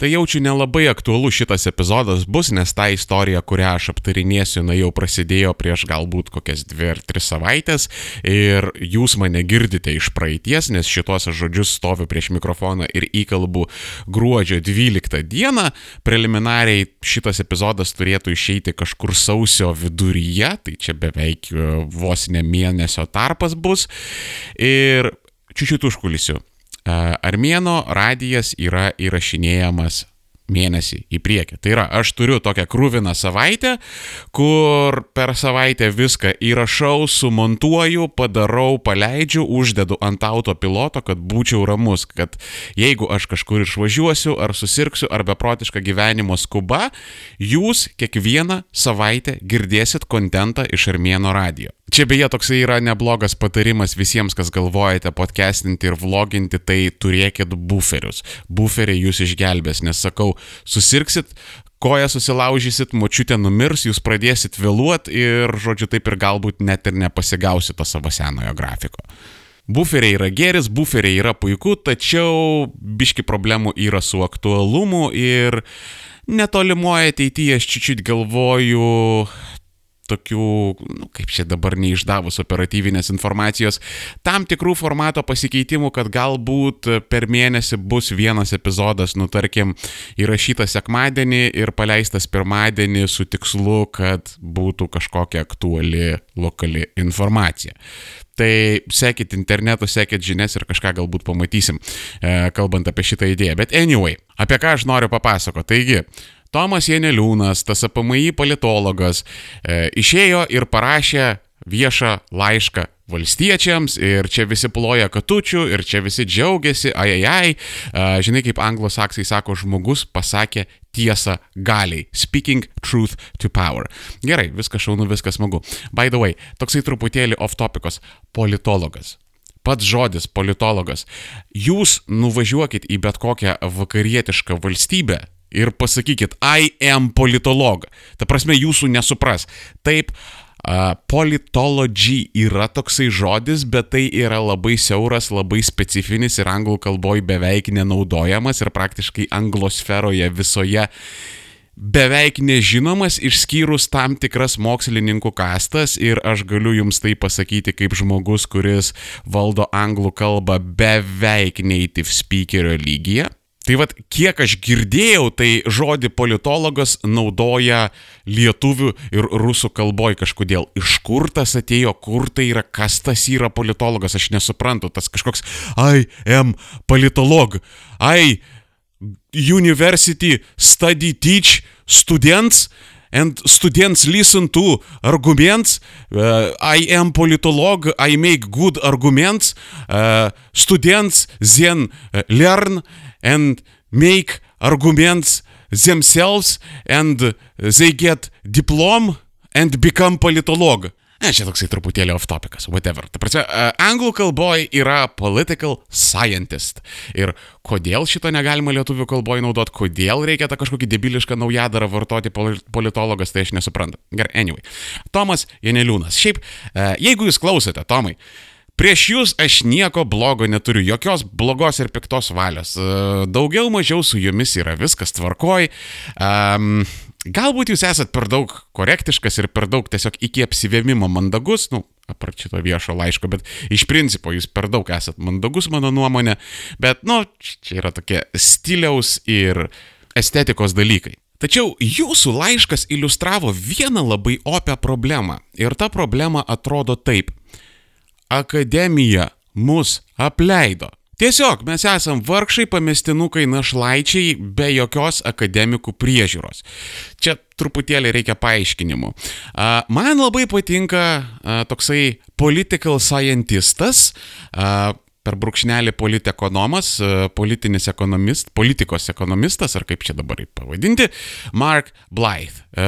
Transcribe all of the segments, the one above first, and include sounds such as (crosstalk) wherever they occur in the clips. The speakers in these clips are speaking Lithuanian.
Tai jaučiu nelabai aktualu šitas epizodas bus, nes ta istorija, kurią aš aptarinėsiu, na jau prasidėjo prieš galbūt kokias dvi ar tris savaitės ir jūs mane girdite iš praeities, nes šitos žodžius stoviu prieš mikrofoną ir įkalbu gruodžio 12 dieną. Preliminariai šitas epizodas turėtų išeiti kažkur sausio viduryje, tai čia beveik e, vos ne mėnesio tarpas bus. Ir čiūčiut užkulisiu. Armėno radijas yra įrašinėjamas mėnesį į priekį. Tai yra, aš turiu tokią krūviną savaitę, kur per savaitę viską įrašau, sumontuoju, padarau, paleidžiu, uždedu ant autopiloto, kad būčiau ramus, kad jeigu aš kažkur išvažiuosiu, ar susirksiu, ar beprotišką gyvenimo skuba, jūs kiekvieną savaitę girdėsit kontentą iš Armėno radijo. Čia beje toksai yra neblogas patarimas visiems, kas galvojate podcastinti ir vloginti, tai turėkit buferius. Buferiai jūs išgelbės, nes sakau, susirksit, koją susilaužysit, močiutė numirs, jūs pradėsit vėluot ir, žodžiu, taip ir galbūt net ir nepasigausit to savo senojo grafiko. Buferiai yra geris, buferiai yra puiku, tačiau biški problemų yra su aktualumu ir netolimoje ateityje aš čičiut galvoju tokių, nu, kaip čia dabar neišdavus operatyvinės informacijos, tam tikrų formato pasikeitimų, kad galbūt per mėnesį bus vienas epizodas, nu tarkim, įrašytas sekmadienį ir paleistas pirmadienį su tikslu, kad būtų kažkokia aktuali lokali informacija. Tai sekit internetu, sekit žinias ir kažką galbūt pamatysim, e, kalbant apie šitą idėją. Bet anyway, apie ką aš noriu papasakoti. Taigi, Tomas Janeliūnas, tas APMI politologas, e, išėjo ir parašė viešą laišką valstiečiams ir čia visi ploja katučių ir čia visi džiaugiasi, ai ai ai, e, žinai kaip anglosaksai sako, žmogus pasakė tiesą galiai. Speaking truth to power. Gerai, viskas šaunu, viskas smagu. By the way, toksai truputėlį off topicos - politologas. Pats žodis politologas. Jūs nuvažiuokit į bet kokią vakarietišką valstybę, ir pasakykit, I am politolog. Ta prasme, jūsų nesupras. Taip, uh, politology yra toksai žodis, bet tai yra labai siauras, labai specifinis ir anglų kalboje beveik nenaudojamas ir praktiškai anglosferoje visoje beveik nežinomas išskyrus tam tikras mokslininkų kastas ir aš galiu jums tai pasakyti kaip žmogus, kuris valdo anglų kalbą beveik native speakerio lygyje. Tai vad, kiek aš girdėjau, tai žodį politologas naudoja lietuvių ir rusų kalboje kažkodėl. Iš kur tas atėjo, kur tai yra, kas tas yra politologas, aš nesuprantu. Tas kažkoks I am politolog. I university study teach students and students listen to arguments. Uh, I am politolog, I make good arguments. Uh, students then learn and make arguments themselves and they get diplom and become politolog. Ne, čia toksai truputėlį off topicas, whatever. Ta prasme, anglų kalboje yra political scientist. Ir kodėl šito negalima lietuvių kalboje naudoti, kodėl reikia tą kažkokį debilišką naujadarą vartoti politologas, tai aš nesuprantu. Gerai, anyway. Tomas Janeliūnas. Šiaip, jeigu jūs klausote, Tomai, uh, Prieš jūs aš nieko blogo neturiu, jokios blogos ir piktos valios. E, daugiau mažiau su jumis yra viskas tvarkoj. Um, galbūt jūs esat per daug korektiškas ir per daug tiesiog iki apsivėmimo mandagus, nu, apart šito viešo laiško, bet iš principo jūs per daug esat mandagus, mano nuomonė, bet, nu, čia yra tokie stiliaus ir estetikos dalykai. Tačiau jūsų laiškas iliustravo vieną labai opią problemą. Ir ta problema atrodo taip akademija mus apleido. Tiesiog mes esam vargšai pamestinukai našlaičiai be jokios akademikų priežiūros. Čia truputėlį reikia paaiškinimų. Man labai patinka toksai political scientistas, per brūkšnelį politekonomas, e, politinis ekonomist, politikos ekonomistas, ar kaip čia dabar pavadinti, Mark Blythe. E,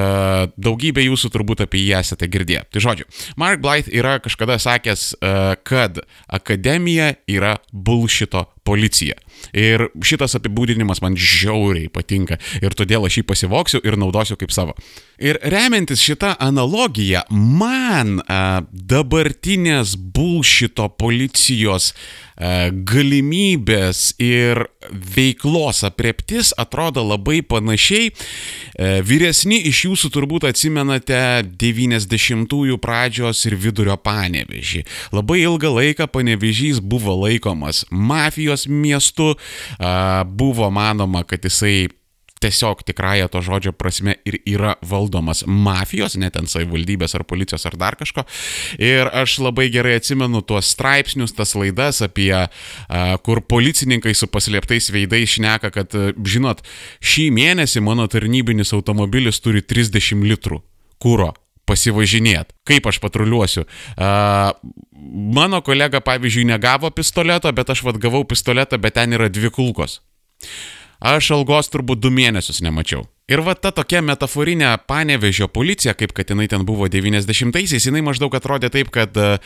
daugybė jūsų turbūt apie jį esate girdėję. Tai žodžiu, Mark Blythe yra kažkada sakęs, e, kad akademija yra bulšito policija. Ir šitas apibūdinimas man žiauriai patinka ir todėl aš jį pasivoksiu ir naudosiu kaip savo. Ir remiantis šitą analogiją, man a, dabartinės bulšito policijos a, galimybės ir veiklos apreptis atrodo labai panašiai. A, vyresni iš jūsų turbūt atsimenate 90-ųjų pradžios ir vidurio panevežį. Labai ilgą laiką panevežys buvo laikomas mafijos miestu, a, buvo manoma, kad jisai tiesiog tikrąją to žodžio prasme ir yra valdomas mafijos, net ant savivaldybės ar policijos ar dar kažko. Ir aš labai gerai atsimenu tuos straipsnius, tas laidas apie, kur policininkai su paslėptais veidais šneka, kad, a, žinot, šį mėnesį mano tarnybinis automobilis turi 30 litrų kūro pasivažinėt. Kaip aš patruliuosiu? Uh, mano kolega, pavyzdžiui, negavo pistoleto, bet aš vad gavau pistoletą, bet ten yra dvi kulkos. Aš algos turbūt du mėnesius nemačiau. Ir va ta tokia metaforinė panevežio policija, kaip kad jinai ten buvo 90-aisiais, jinai maždaug atrodė taip, kad uh,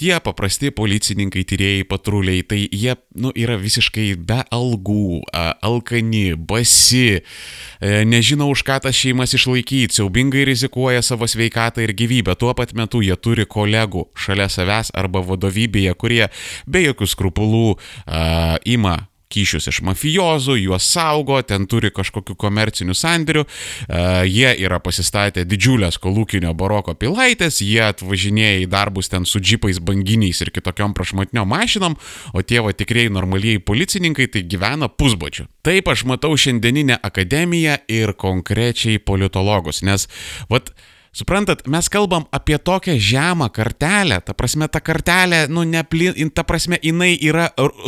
tie paprasti policininkai, tyrėjai, patruliai, tai jie, nu, yra visiškai be algų, alkani, basi, uh, nežino už ką tas šeimas išlaikyti, siaubingai rizikuoja savo sveikatą ir gyvybę. Tuo pat metu jie turi kolegų šalia savęs arba vadovybėje, kurie be jokių skrupulų uh, ima kyšius iš mafijozų, juos saugo, ten turi kažkokių komercinių sandėrių, e, jie yra pasistatę didžiulės kolūkinio baroko pilaitės, jie atvažinėja į darbus ten su džipais, banginiais ir kitokiom prašmatniom mašinom, o tie va tikrieji normalieji policininkai tai gyvena pusbačiu. Taip aš matau šiandieninę akademiją ir konkrečiai politologus, nes vat Suprantat, mes kalbam apie tokią žemą kartelę, ta prasme, ta kartelė, nu, neplin, ta prasme, jinai yra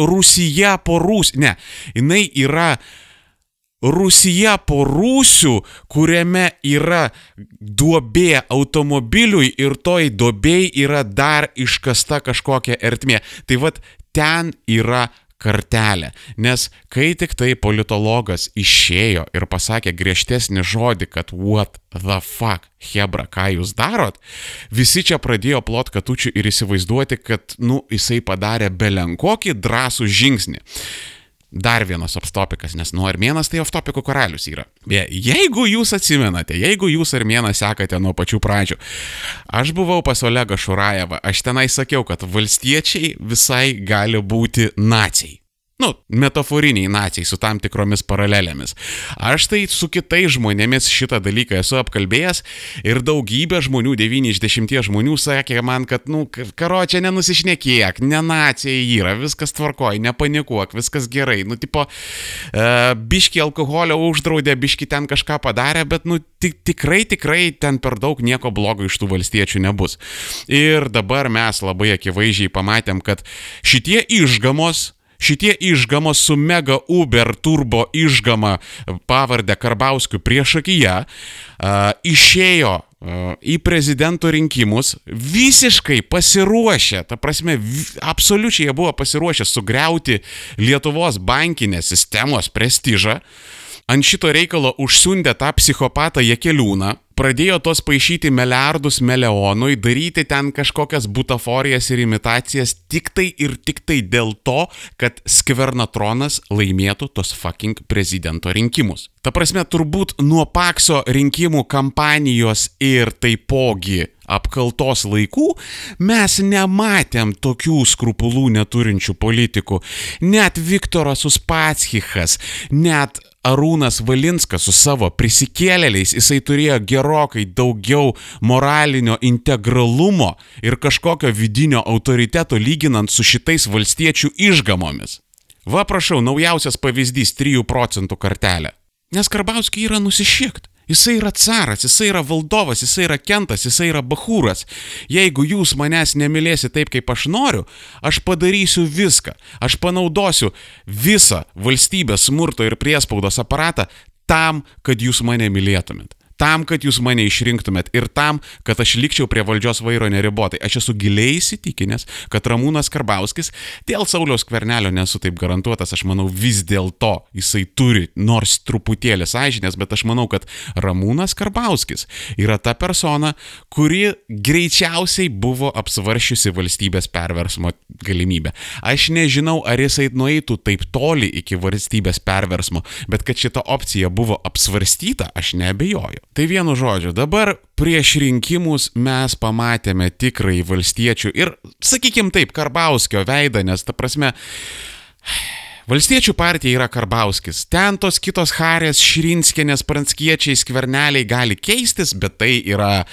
Rusija po Rus, ne, jinai yra Rusija po Rūsių, kuriame yra duobė automobiliui ir toj duobėj yra dar iškasta kažkokia ertmė. Tai vad ten yra kartelę. Nes kai tik tai politologas išėjo ir pasakė griežtesnį žodį, kad what the fuck, Hebra, ką jūs darot, visi čia pradėjo plot katučių ir įsivaizduoti, kad, nu, jisai padarė belenkokį drąsų žingsnį. Dar vienas optopikas, nes nu Armėnas tai optopikų karalius yra. Be, jeigu jūs atsimenate, jeigu jūs Armėną sekate nuo pačių pradžių, aš buvau pas Olegą Šurajevą, aš tenai sakiau, kad valstiečiai visai gali būti nacijai. Nu, metaforiniai nacijai su tam tikromis paralelėmis. Aš tai su kitais žmonėmis šitą dalyką esu apkalbėjęs ir daugybė žmonių, 9 iš 10 žmonių sakė man, kad, nu, karo čia nenusišnekėk, ne nacijai yra, viskas tvarkoj, nepanikuok, viskas gerai. Nu, tipo, uh, biški alkoholio uždraudė, biški ten kažką padarė, bet, nu, tik, tikrai, tikrai ten per daug nieko blogo iš tų valstiečių nebus. Ir dabar mes labai akivaizdžiai pamatėm, kad šitie išgamos, Šitie išgamos su mega Uber turbo išgama pavardę Karbauskiu prieš akiją uh, išėjo į prezidento rinkimus visiškai pasiruošę, ta prasme, absoliučiai jie buvo pasiruošę sugriauti Lietuvos bankinės sistemos prestižą. Ant šito reikalo užsiundė tą psichopatą Jekeliūną, pradėjo tos paaišyti milijardus milijonui, daryti ten kažkokias butaforijas ir imitacijas tik tai ir tik tai dėl to, kad Skvernatronas laimėtų tos fucking prezidento rinkimus. Ta prasme, turbūt nuo Pakso rinkimų kampanijos ir taipogi apkaltos laikų mes nematėm tokių skrupulų neturinčių politikų. Net Viktoras Uspatschikas, net Arūnas Valinskas su savo prisikėlėliais, jisai turėjo gerokai daugiau moralinio integralumo ir kažkokio vidinio autoriteto lyginant su šitais valstiečių išgamomis. Va prašau, naujausias pavyzdys 3 procentų kartelė. Nes Karbauskiai yra nusišiekt. Jisai yra caras, jisai yra valdovas, jisai yra kentas, jisai yra bahūras. Jeigu jūs manęs nemylėsite taip, kaip aš noriu, aš padarysiu viską. Aš panaudosiu visą valstybės smurto ir priespaudos aparatą tam, kad jūs mane mylėtumėt tam, kad jūs mane išrinktumėt ir tam, kad aš likčiau prie valdžios vairo neribotai. Aš esu giliai įsitikinęs, kad Ramūnas Karbauskis, dėl Sauliaus Kvernelio nesu taip garantuotas, aš manau vis dėlto jisai turi nors truputėlį sąžinės, bet aš manau, kad Ramūnas Karbauskis yra ta persona, kuri greičiausiai buvo apsvaršiusi valstybės perversmo galimybę. Aš nežinau, ar jisai nueitų taip toli iki valstybės perversmo, bet kad šita opcija buvo apsvarstyta, aš nebejoju. Tai vienu žodžiu, dabar prieš rinkimus mes pamatėme tikrai valstiečių ir, sakykim taip, Karbauskio veidą, nes ta prasme, Valstiečių partija yra Karbauskis. Ten tos kitos Harės, Šrinskienės, Pranckiečiai, Skverneliai gali keistis, bet tai yra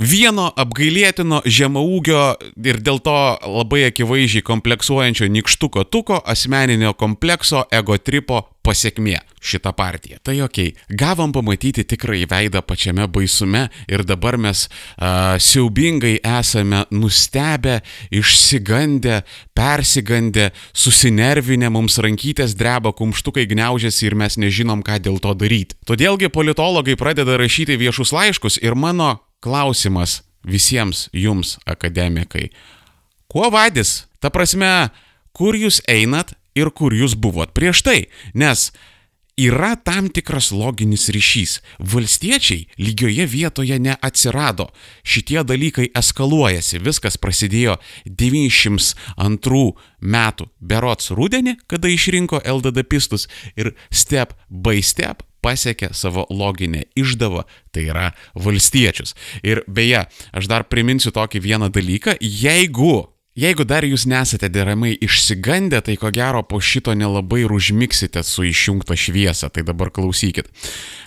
vieno apgailėtino žemaūgio ir dėl to labai akivaizdžiai kompleksuojančio nikštuko tuko asmeninio komplekso ego tripo pasiekmė šitą partiją. Tai okei, okay. gavom pamatyti tikrai veidą pačiame baisume ir dabar mes uh, siaubingai esame nustebę, išsigandę, persigandę, susinervinę, mums rankytės dreba, kumštukai gniaužiasi ir mes nežinom, ką dėl to daryti. Todėlgi politologai pradeda rašyti viešus laiškus ir mano klausimas visiems jums, akademikai. Kuo vadys? Ta prasme, kur jūs einat ir kur jūs buvot prieš tai? Nes yra tam tikras loginis ryšys. Valstiečiai lygioje vietoje neatsirado. Šitie dalykai eskaluojasi. Viskas prasidėjo 902 metų berots rudenį, kada išrinko LDD pistus ir step by step pasiekė savo loginę išdavą, tai yra valstiečius. Ir beje, aš dar priminsiu tokį vieną dalyką, jeigu Jeigu dar jūs nesate deramai išsigandę, tai ko gero po šito nelabai ir užmiksite su išjungta šviesa, tai dabar klausykit.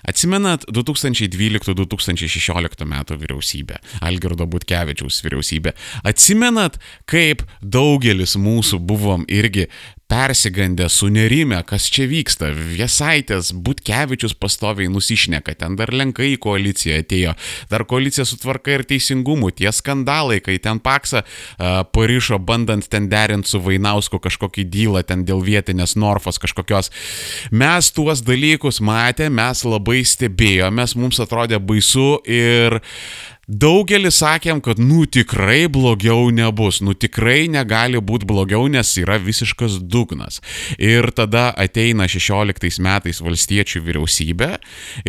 Atsimenat 2012-2016 metų vyriausybę, Algirdo Butkevičiaus vyriausybę. Atsimenat, kaip daugelis mūsų buvom irgi persigandę, sunerime, kas čia vyksta. Viesaitės, Butkevičius pastoviai nusišneka, ten dar lenkai į koaliciją atėjo, dar koalicija sutvarka ir teisingumu, tie skandalai, kai ten Paksa uh, parišo bandant ten derinti su Vainausku kažkokį dylą ten dėl vietinės Norfos kažkokios. Mes tuos dalykus matė, mes labai stebėjomės, mums atrodė baisu ir Daugelis sakėm, kad nu tikrai blogiau nebus, nu tikrai negali būti blogiau, nes yra visiškas dugnas. Ir tada ateina 16 metais valstiečių vyriausybė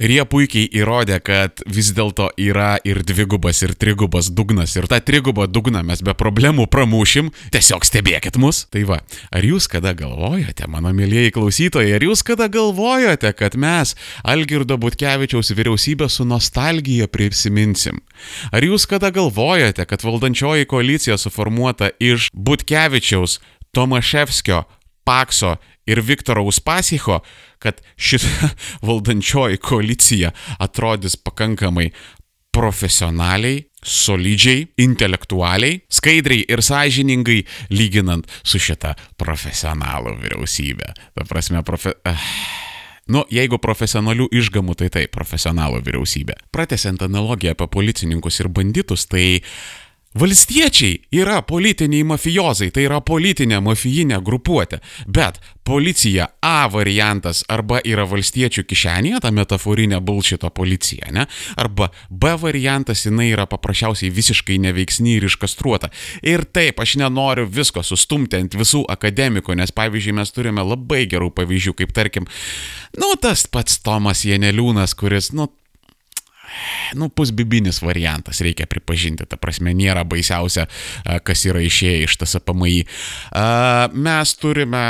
ir jie puikiai įrodė, kad vis dėlto yra ir dvigubas, ir trigubas dugnas. Ir tą trigubą dugną mes be problemų pramušim, tiesiog stebėkit mus. Tai va, ar jūs kada galvojate, mano mėlyjeji klausytojai, ar jūs kada galvojate, kad mes Algirdo Butkevičiaus vyriausybę su nostalgija prisiminsim? Ar jūs kada galvojate, kad valdančioji koalicija suformuota iš Butkevičiaus, Tomaševskio, Pakso ir Viktoro Uspasicho, kad šita (laughs) valdančioji koalicija atrodys pakankamai profesionaliai, solidžiai, intelektualiai, skaidriai ir sąžiningai lyginant su šita profesionalų vyriausybė. Ta prasme, profe... Uh (sighs) (sighs) Nu, jeigu profesionalių išgamų, tai taip, profesionalų vyriausybė. Pratesiant analogiją apie policininkus ir banditus, tai Valstiečiai yra politiniai mafijozai, tai yra politinė mafijinė grupuotė, bet policija A variantas arba yra valstiečių kišenėje, ta metaforinė bulšito policija, ne? Arba B variantas jinai yra paprasčiausiai visiškai neveiksni ir iškastruota. Ir taip, aš nenoriu visko sustumti ant visų akademikų, nes pavyzdžiui mes turime labai gerų pavyzdžių, kaip tarkim, nu tas pats Tomas Jeneliūnas, kuris, nu, nu, pusbibinis variantas, reikia pripažinti, ta prasme, nėra baisiausia, kas yra išėję iš tas apamai. Mes turime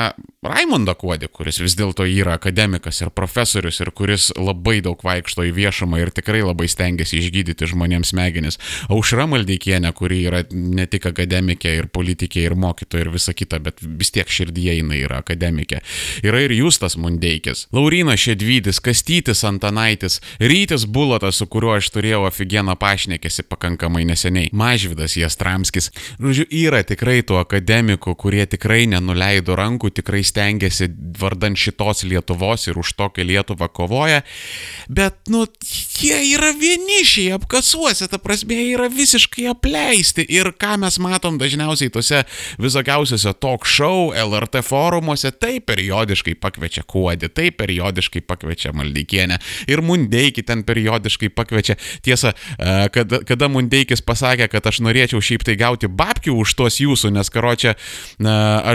Raimondą Kuodį, kuris vis dėlto yra akademikas ir profesorius ir kuris labai daug vaikšto į viešumą ir tikrai labai stengiasi išgydyti žmonėms smegenis. Aušra Maldeikienė, kuri yra ne tik akademikė ir politikė ir mokytoja ir visa kita, bet vis tiek širdyje jinai yra akademikė. Yra ir Justas Mundeikis, Laurina Šedvydis, Kastytis Antanaitis, Rytis Bulotas, su kuriuo aš turėjau aфиgeną pašnekėsi pakankamai neseniai, Mažvidas Jastramskis. Žodžiu, yra tikrai tų akademikų, kurie tikrai nenuleido rankų, tikrai stengiasi vardan šitos Lietuvos ir už tokią Lietuvą kovoja. bet, nu, jie yra vienišiai apkasuose, ta prasme, jie yra visiškai apleisti. Ir ką mes matom dažniausiai tose visokiausiose talk show, LRT forumuose, tai periodiškai pakviečia Kuodį, tai periodiškai pakviečia Maldykienę. Ir Mundeikį ten periodiškai pakviečia. Tiesa, kada, kada Mundeikis pasakė, kad aš norėčiau šiaip tai gauti babkių už tuos jūsų, nes karočią,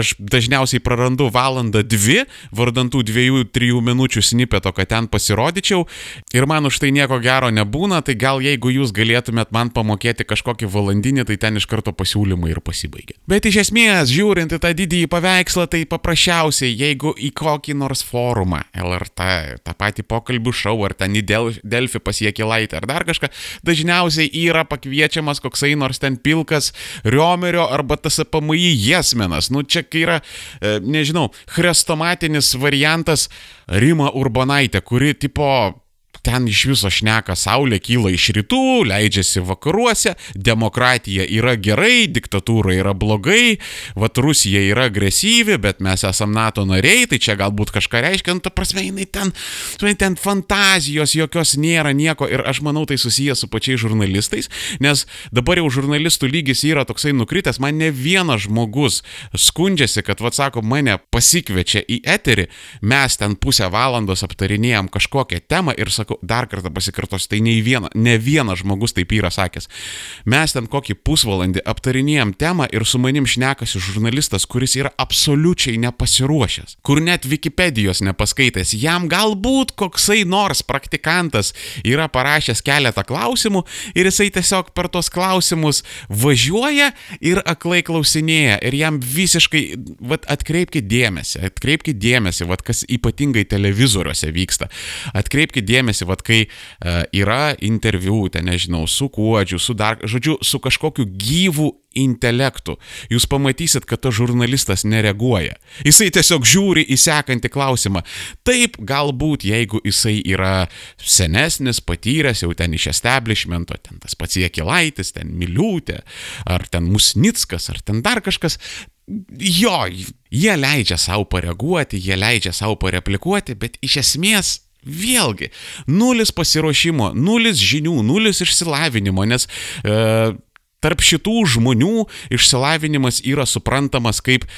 aš dažniausiai prarandu valandą dvi, vardantų dviejų, trijų minučių snipeto, kad ten pasirodyčiau. Ir man už tai nieko gero nebūna, tai gal jeigu jūs galėtumėt man pamokėti kažkokį valandinį, tai ten iš karto pasiūlymai ir pasibaigia. Bet iš esmės, žiūrint į tą didįjį paveikslą, tai paprasčiausiai, jeigu į kokį nors forumą, LRT, tą patį pokalbių šou, ar ten į Delfį pasiekė laitę, ar dar kažką, dažniausiai yra pakviečiamas koksai nors ten pilkas Riomerio arba tas PMI jesmenas. Nu čia kai yra, e, nežinau, chrestomatinis variantas Rima Urbonaitė, kuri tipo ten iš viso šneka, saulė kyla iš rytų, leidžiasi vakaruose, demokratija yra gerai, diktatūra yra blogai, vat Rusija yra agresyvi, bet mes esame NATO nariai, tai čia galbūt kažką reiškia, nu, ta prasme, jinai ten, ten fantazijos jokios nėra nieko ir aš manau tai susijęs su pačiais žurnalistais, nes dabar jau žurnalistų lygis yra toksai nukritęs, man ne vienas žmogus skundžiasi, kad, vad sako, mane pasikviečia į eterį, mes ten pusę valandos aptarinėjom kažkokią temą ir sakau, dar kartą pasikartosiu, tai ne, viena, ne vienas žmogus taip yra sakęs. Mes ten kokį pusvalandį aptarinėjom temą ir su manim šnekasi žurnalistas, kuris yra absoliučiai nepasiruošęs, kur net Wikipedijos nepaskaitęs. Jam galbūt koksai nors praktikantas yra parašęs keletą klausimų ir jisai tiesiog per tos klausimus važiuoja ir aklai klausinėja. Ir jam visiškai, vad atkreipkite dėmesį, atkreipkite dėmesį, vad kas ypatingai televizoriuose vyksta. Atkreipkite dėmesį dėmesį, vad kai uh, yra interviu, ten nežinau, su kuodžiu, su dar, žodžiu, su kažkokiu gyvu intelektu, jūs pamatysit, kad tas žurnalistas nereaguoja. Jisai tiesiog žiūri į sekantį klausimą. Taip, galbūt, jeigu jisai yra senesnis, patyręs jau ten iš establishmento, ten tas pats Jekilaitis, ten Miliūtė, ar ten Musnickas, ar ten dar kažkas, jo, jie leidžia savo pareaguoti, jie leidžia savo pareplikuoti, bet iš esmės Vėlgi, nulis pasiruošimo, nulis žinių, nulis išsilavinimo, nes e, tarp šitų žmonių išsilavinimas yra suprantamas kaip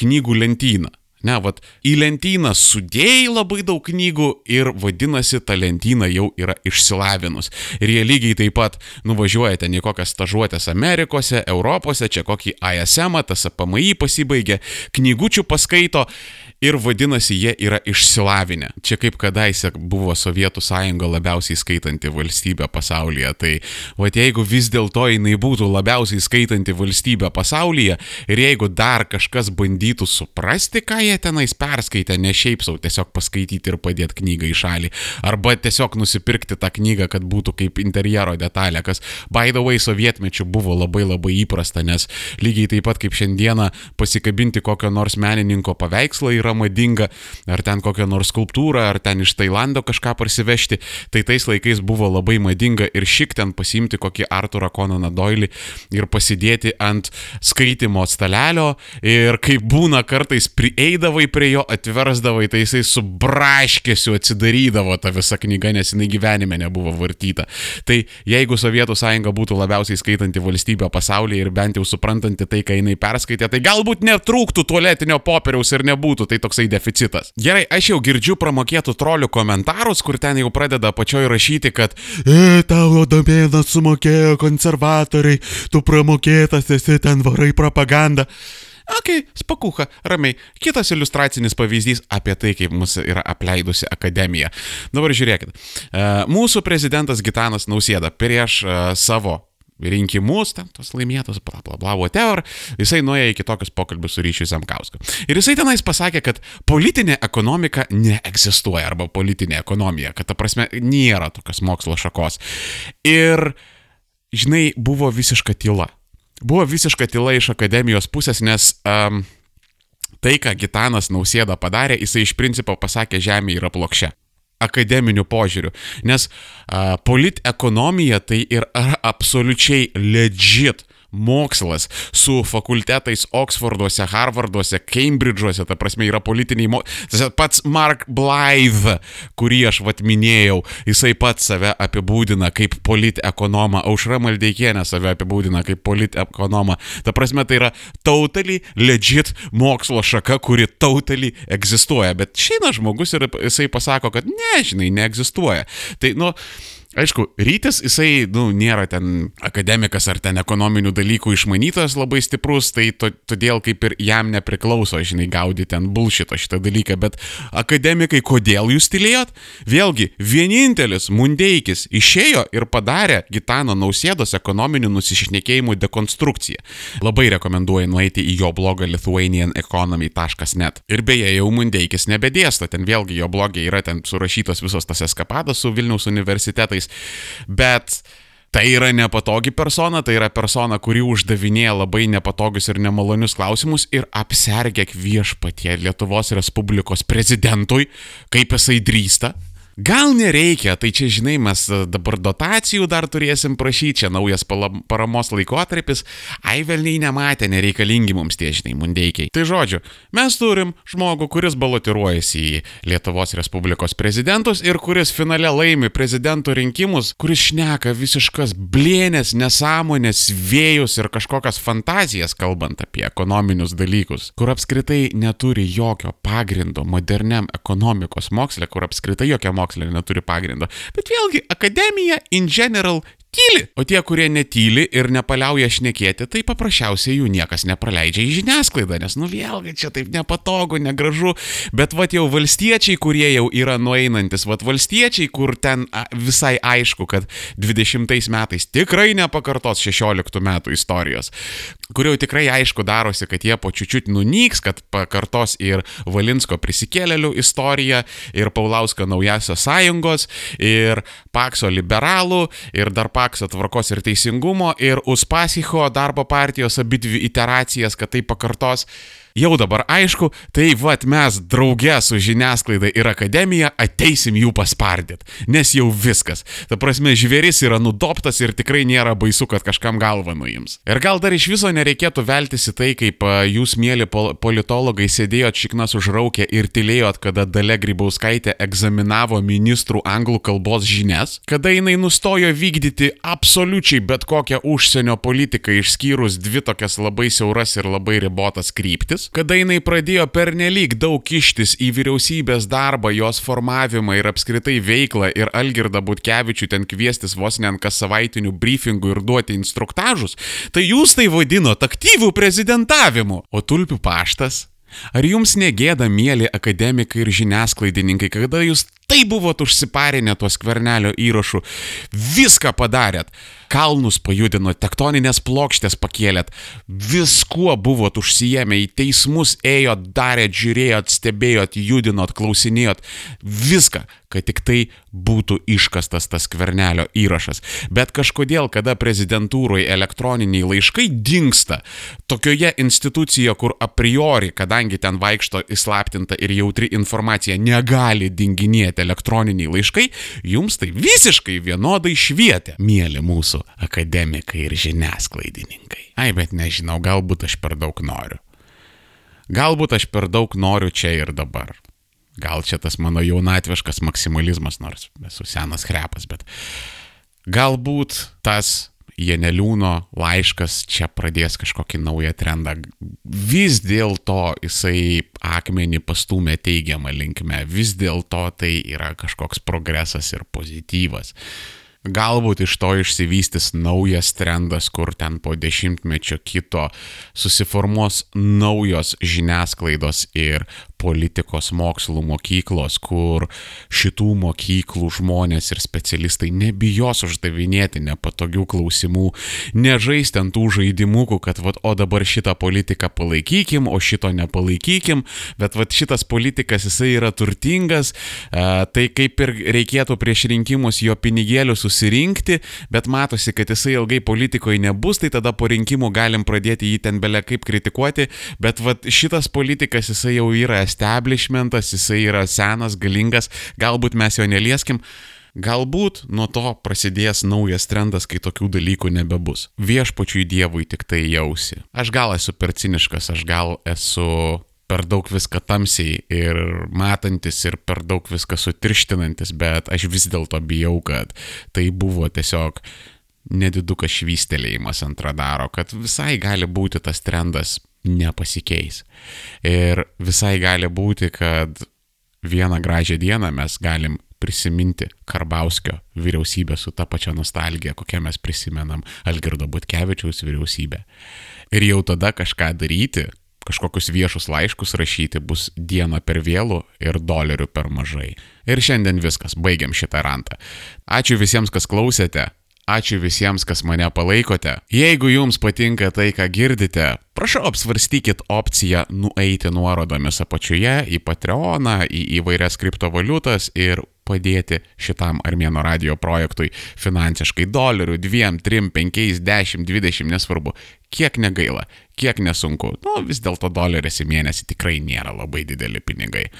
knygų lentyna. Ne, vad, į lentyną sudėjai labai daug knygų ir vadinasi, ta lentyna jau yra išsilavinus. Ir jie lygiai taip pat nuvažiuoja ten į kokias stažuotės Amerikose, Europose, čia kokį ISM, tas APMI pasibaigė, knygučių paskaito ir vadinasi jie yra išsilavinę. Čia kaip kadaise buvo Sovietų sąjunga labiausiai skaitanti valstybė pasaulyje, tai va jeigu vis dėlto jinai būtų labiausiai skaitanti valstybė pasaulyje ir jeigu dar kažkas bandytų suprasti, ką jie tenais perskaitė, ne šiaip savo tiesiog paskaityti ir padėti knygą į šalį, arba tiesiog nusipirkti tą knygą, kad būtų kaip interjero detalė, kas by the way sovietmečių buvo labai labai įprasta, nes lygiai taip pat kaip šiandieną pasikabinti kokio nors menininko paveikslą yra madinga, ar ten kokią nors skulptūrą, ar ten iš Tailando kažką parsivežti, tai tais laikais buvo labai madinga ir šik ten pasimti kokį Arturą Konaną Doilį ir pasidėti ant skaitimo stalelio ir kaip būna kartais prieidavai prie jo, atversdavai, tai jisai su braškėsiu atsidarydavo tą visą knygą, nes jinai gyvenime nebuvo vartyta. Tai jeigu Sovietų sąjunga būtų labiausiai skaitanti valstybė pasaulyje ir bent jau suprantanti tai, ką jinai perskaitė, tai galbūt netrūktų tualetinio popieriaus ir nebūtų. Tai toksai deficitas. Gerai, aš jau girdžiu pramokėtų trolių komentarus, kur ten jau pradeda pačioj rašyti, kad E, tavo domėnas sumokėjo konservatoriai, tu pramokėtas esi ten varai propagandą. Ok, spakucha, ramiai. Kitas iliustracinis pavyzdys apie tai, kaip mus yra apleidusi akademija. Dabar žiūrėkit. E, mūsų prezidentas Gitanas Nausėda prieš e, savo rinkimus, ten tos laimėtos, bla bla bla, whatever, jisai nuėjo į kitokius pokalbius su ryšiu Zemkausku. Ir jisai tenais pasakė, kad politinė ekonomika neegzistuoja, arba politinė ekonomija, kad ta prasme nėra tokios mokslo šakos. Ir, žinai, buvo visiška tyla. Buvo visiška tyla iš akademijos pusės, nes um, tai, ką Gitanas Nausėda padarė, jisai iš principo pasakė, žemė yra plokščia akademiniu požiūriu. Nes uh, politekonomija tai yra absoliučiai legit mokslas su fakultetais Oksforduose, Harvarduose, Cambridge'uose, ta prasme yra politiniai mokslai. Pats Mark Blythe, kurį aš vat minėjau, jisai pats save apibūdina kaip politekonomą, Aušra Maldeikienė save apibūdina kaip politekonomą. Ta prasme, tai yra totally legit mokslo šaka, kuri totally egzistuoja. Bet šiandien žmogus ir jisai pasako, kad ne, žinai, neegzistuoja. Tai, nu, Aišku, rytis jisai, nu, nėra ten akademikas ar ten ekonominių dalykų išmanytas labai stiprus, tai to, todėl kaip ir jam nepriklauso, žinai, gaudyti ten bulšito šitą dalyką, bet akademikai, kodėl jūs tylėjot? Vėlgi, vienintelis Mundeikis išėjo ir padarė Gitano Nausėdos ekonominių nusišnekėjimų dekonstrukciją. Labai rekomenduoju nueiti į jo blogą lithuanianeconomy.net. Ir beje, jau Mundeikis nebedėsto, ten vėlgi jo blogė yra ten surašytos visos tas eskapadas su Vilniaus universitetais metais. Bet tai yra nepatogi persona, tai yra persona, kuri uždavinėja labai nepatogius ir nemalonius klausimus ir apsergėk viešpatie Lietuvos Respublikos prezidentui, kaip jisai drįsta Gal nereikia, tai čia žinai, mes e, dabar dotacijų dar turėsim prašyti, čia naujas paramos laikotarpis, ai velniai nematė, nereikalingi mums tie žinai, mundeikiai. Tai žodžiu, mes turim žmogų, kuris balotiruojasi į Lietuvos Respublikos prezidentus ir kuris finale laimi prezidento rinkimus, kuris šneka visiškas blėnės, nesąmonės, vėjus ir kažkokias fantazijas, kalbant apie ekonominius dalykus, kur apskritai neturi jokio pagrindo moderniam ekonomikos moksle, kur apskritai jokia mokslo moksle neturi pagrindo. Bet vėlgi, akademija in general tyli. O tie, kurie netyli ir nepaliauja šnekėti, tai paprasčiausiai jų niekas nepraleidžia į žiniasklaidą, nes nu vėlgi čia taip nepatogu, negražu, bet va jau valstiečiai, kurie jau yra nueinantis, va valstiečiai, kur ten visai aišku, kad 20 metais tikrai nepakartos 16 metų istorijos, kur jau tikrai aišku darosi, kad jie po čiučiut nunyks, kad pakartos ir Valinsko prisikėlėlių istoriją, ir Paulausko naujasios sąjungos, ir Pakso liberalų, ir dar Pakso pakso tvarkos ir teisingumo ir Uspasicho darbo partijos abidvi iteracijas, kad tai pakartos jau dabar aišku, tai vad mes drauge su žiniasklaida ir akademija ateisim jų paspardyt, nes jau viskas. Ta prasme, žvėris yra nudoptas ir tikrai nėra baisu, kad kažkam galvą nuims. Ir gal dar iš viso nereikėtų veltis į tai, kaip jūs, mėly politologai, sėdėjot šiknas užraukę ir tylėjot, kada Dale Grybauskaitė egzaminavo ministrų anglų kalbos žinias, kada jinai nustojo vykdyti absoliučiai bet kokią užsienio politiką išskyrus dvi tokias labai siauras ir labai ribotas kryptis metais, kada jinai pradėjo pernelyg daug kištis į vyriausybės darbą, jos formavimą ir apskritai veiklą ir Algirdą Butkevičių ten kviestis vos ne kas savaitinių briefingų ir duoti instruktažus, tai jūs tai vadinot aktyvų prezidentavimu. O tulpių paštas Ar jums negėda, mėly akademikai ir žiniasklaidininkai, kada jūs tai buvot užsiparinę tuos kvernelio įrašų, viską padarėt, kalnus pajudinot, tektoninės plokštės pakėlėt, viskuo buvot užsijėmę, į teismus ėjot, darėt, žiūrėjot, stebėjot, judinot, klausinėjot, viską, kad tik tai būtų iškastas tas kvernelio įrašas. Bet kažkodėl, kada prezidentūroje elektroniniai laiškai dinksta, tokioje institucijoje, kur a priori, kadangi ten vaikšto įslaptinta ir jautri informacija, negali dinginėti elektroniniai laiškai, jums tai visiškai vienodai švietė, mėly mūsų akademikai ir žiniasklaidininkai. Ai, bet nežinau, galbūt aš per daug noriu. Galbūt aš per daug noriu čia ir dabar. Gal čia tas mano jaunatviškas maksimalizmas, nors esu senas krepas, bet galbūt tas Janeliūno laiškas čia pradės kažkokį naują trendą. Vis dėlto jisai akmenį pastumė teigiamą linkmę, vis dėlto tai yra kažkoks progresas ir pozityvas. Galbūt iš to išsivystys naujas trendas, kur ten po dešimtmečio kito susiformuos naujos žiniasklaidos ir politikos mokslų mokyklos, kur šitų mokyklų žmonės ir specialistai nebijos uždavinėti nepatogių klausimų, nežais ten tų žaidimukų, kad vat, o dabar šitą politiką palaikykim, o šito nepalaikykim, bet vat šitas politikas jisai yra turtingas, e, tai kaip ir reikėtų prieš rinkimus jo pinigėlių susirinkti, bet matosi, kad jisai ilgai politikoje nebus, tai tada po rinkimų galim pradėti jį ten belia kaip kritikuoti, bet vat šitas politikas jisai jau yra establishmentas, jisai yra senas, galingas, galbūt mes jo nelieskim. Galbūt nuo to prasidės naujas trendas, kai tokių dalykų nebebus. Viešpačiui Dievui tik tai jausi. Aš gal esu per ciniškas, aš gal esu per daug viską tamsiai ir matantis ir per daug viską sutirštinantis, bet aš vis dėlto bijau, kad tai buvo tiesiog nedidukas švystelėjimas ant radaro, kad visai gali būti tas trendas nepasikeis. Ir visai gali būti, kad vieną gražią dieną mes galim prisiminti Karbauskio vyriausybę su ta pačia nostalgija, kokią mes prisimenam Algirdo Butkevičiaus vyriausybę. Ir jau tada kažką daryti, kažkokius viešus laiškus rašyti bus diena per vėlų ir dolerių per mažai. Ir šiandien viskas, baigiam šitą rantą. Ačiū visiems, kas klausėte. Ačiū visiems, kas mane palaikote. Jeigu jums patinka tai, ką girdite, prašau apsvarstykit opciją nueiti nuorodomis apačioje į Patreoną, į įvairias kriptovaliutas ir padėti šitam Armėno radio projektui finansiškai dolerių, 2, 3, 5, 10, 20, nesvarbu, kiek negaila, kiek nesunku. Nu, vis dėlto doleris į mėnesį tikrai nėra labai dideli pinigai.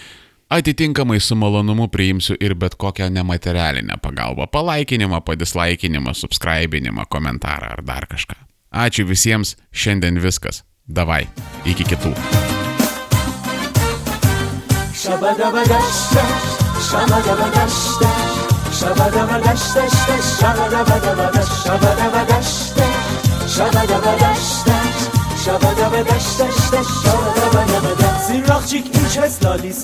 Atitinkamai su malonumu priimsiu ir bet kokią nematerialinę pagalbą - palaikinimą, padislaikinimą, subscribinimą, komentarą ar dar kažką. Ačiū visiems, šiandien viskas. Davai, iki kitų. Shabadabadashta, shabadabadashta, shabadabadashta, shabadabadashta, shabadabadashta, shabadabadashta, shabadabadabadash. Zirrakçık ilk kez lalis